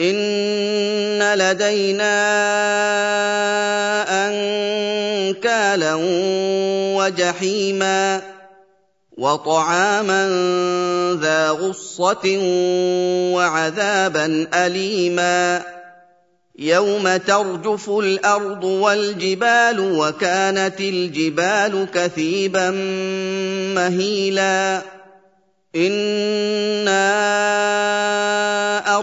إن لدينا أنكالا وجحيما وطعاما ذا غصة وعذابا أليما يوم ترجف الأرض والجبال وكانت الجبال كثيبا مهيلا إِنَّا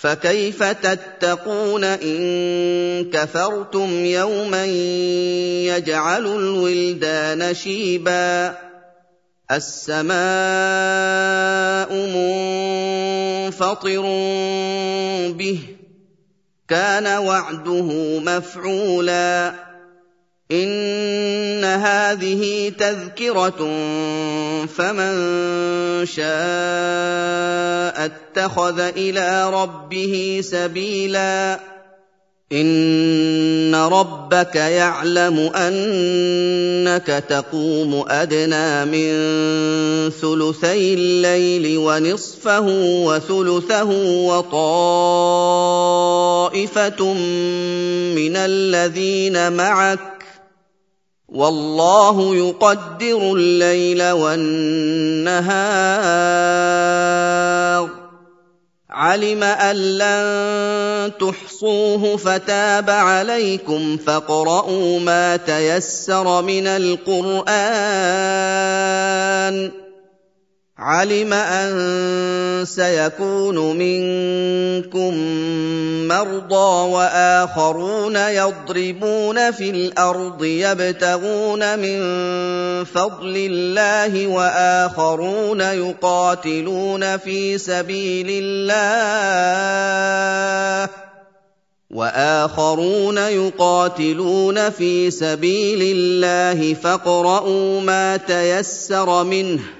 فكيف تتقون إن كفرتم يوما يجعل الولدان شيبا السماء منفطر به كان وعده مفعولا إن هذه تذكرة فمن شاء اتخذ إلى ربه سبيلا. إن ربك يعلم أنك تقوم أدنى من ثلثي الليل ونصفه وثلثه وطائفة من الذين معك والله يقدر الليل والنهار. علم أن لن تحصوه فتاب عليكم فاقرؤوا ما تيسر من القرآن. علم أن سيكون منكم مرضى وآخرون يضربون في الأرض يبتغون من فضل الله وآخرون يقاتلون في سبيل الله وآخرون يقاتلون في سبيل الله فاقرؤوا ما تيسر منه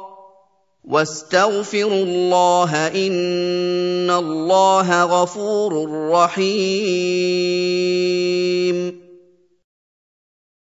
واستغفروا الله إن الله غفور رحيم.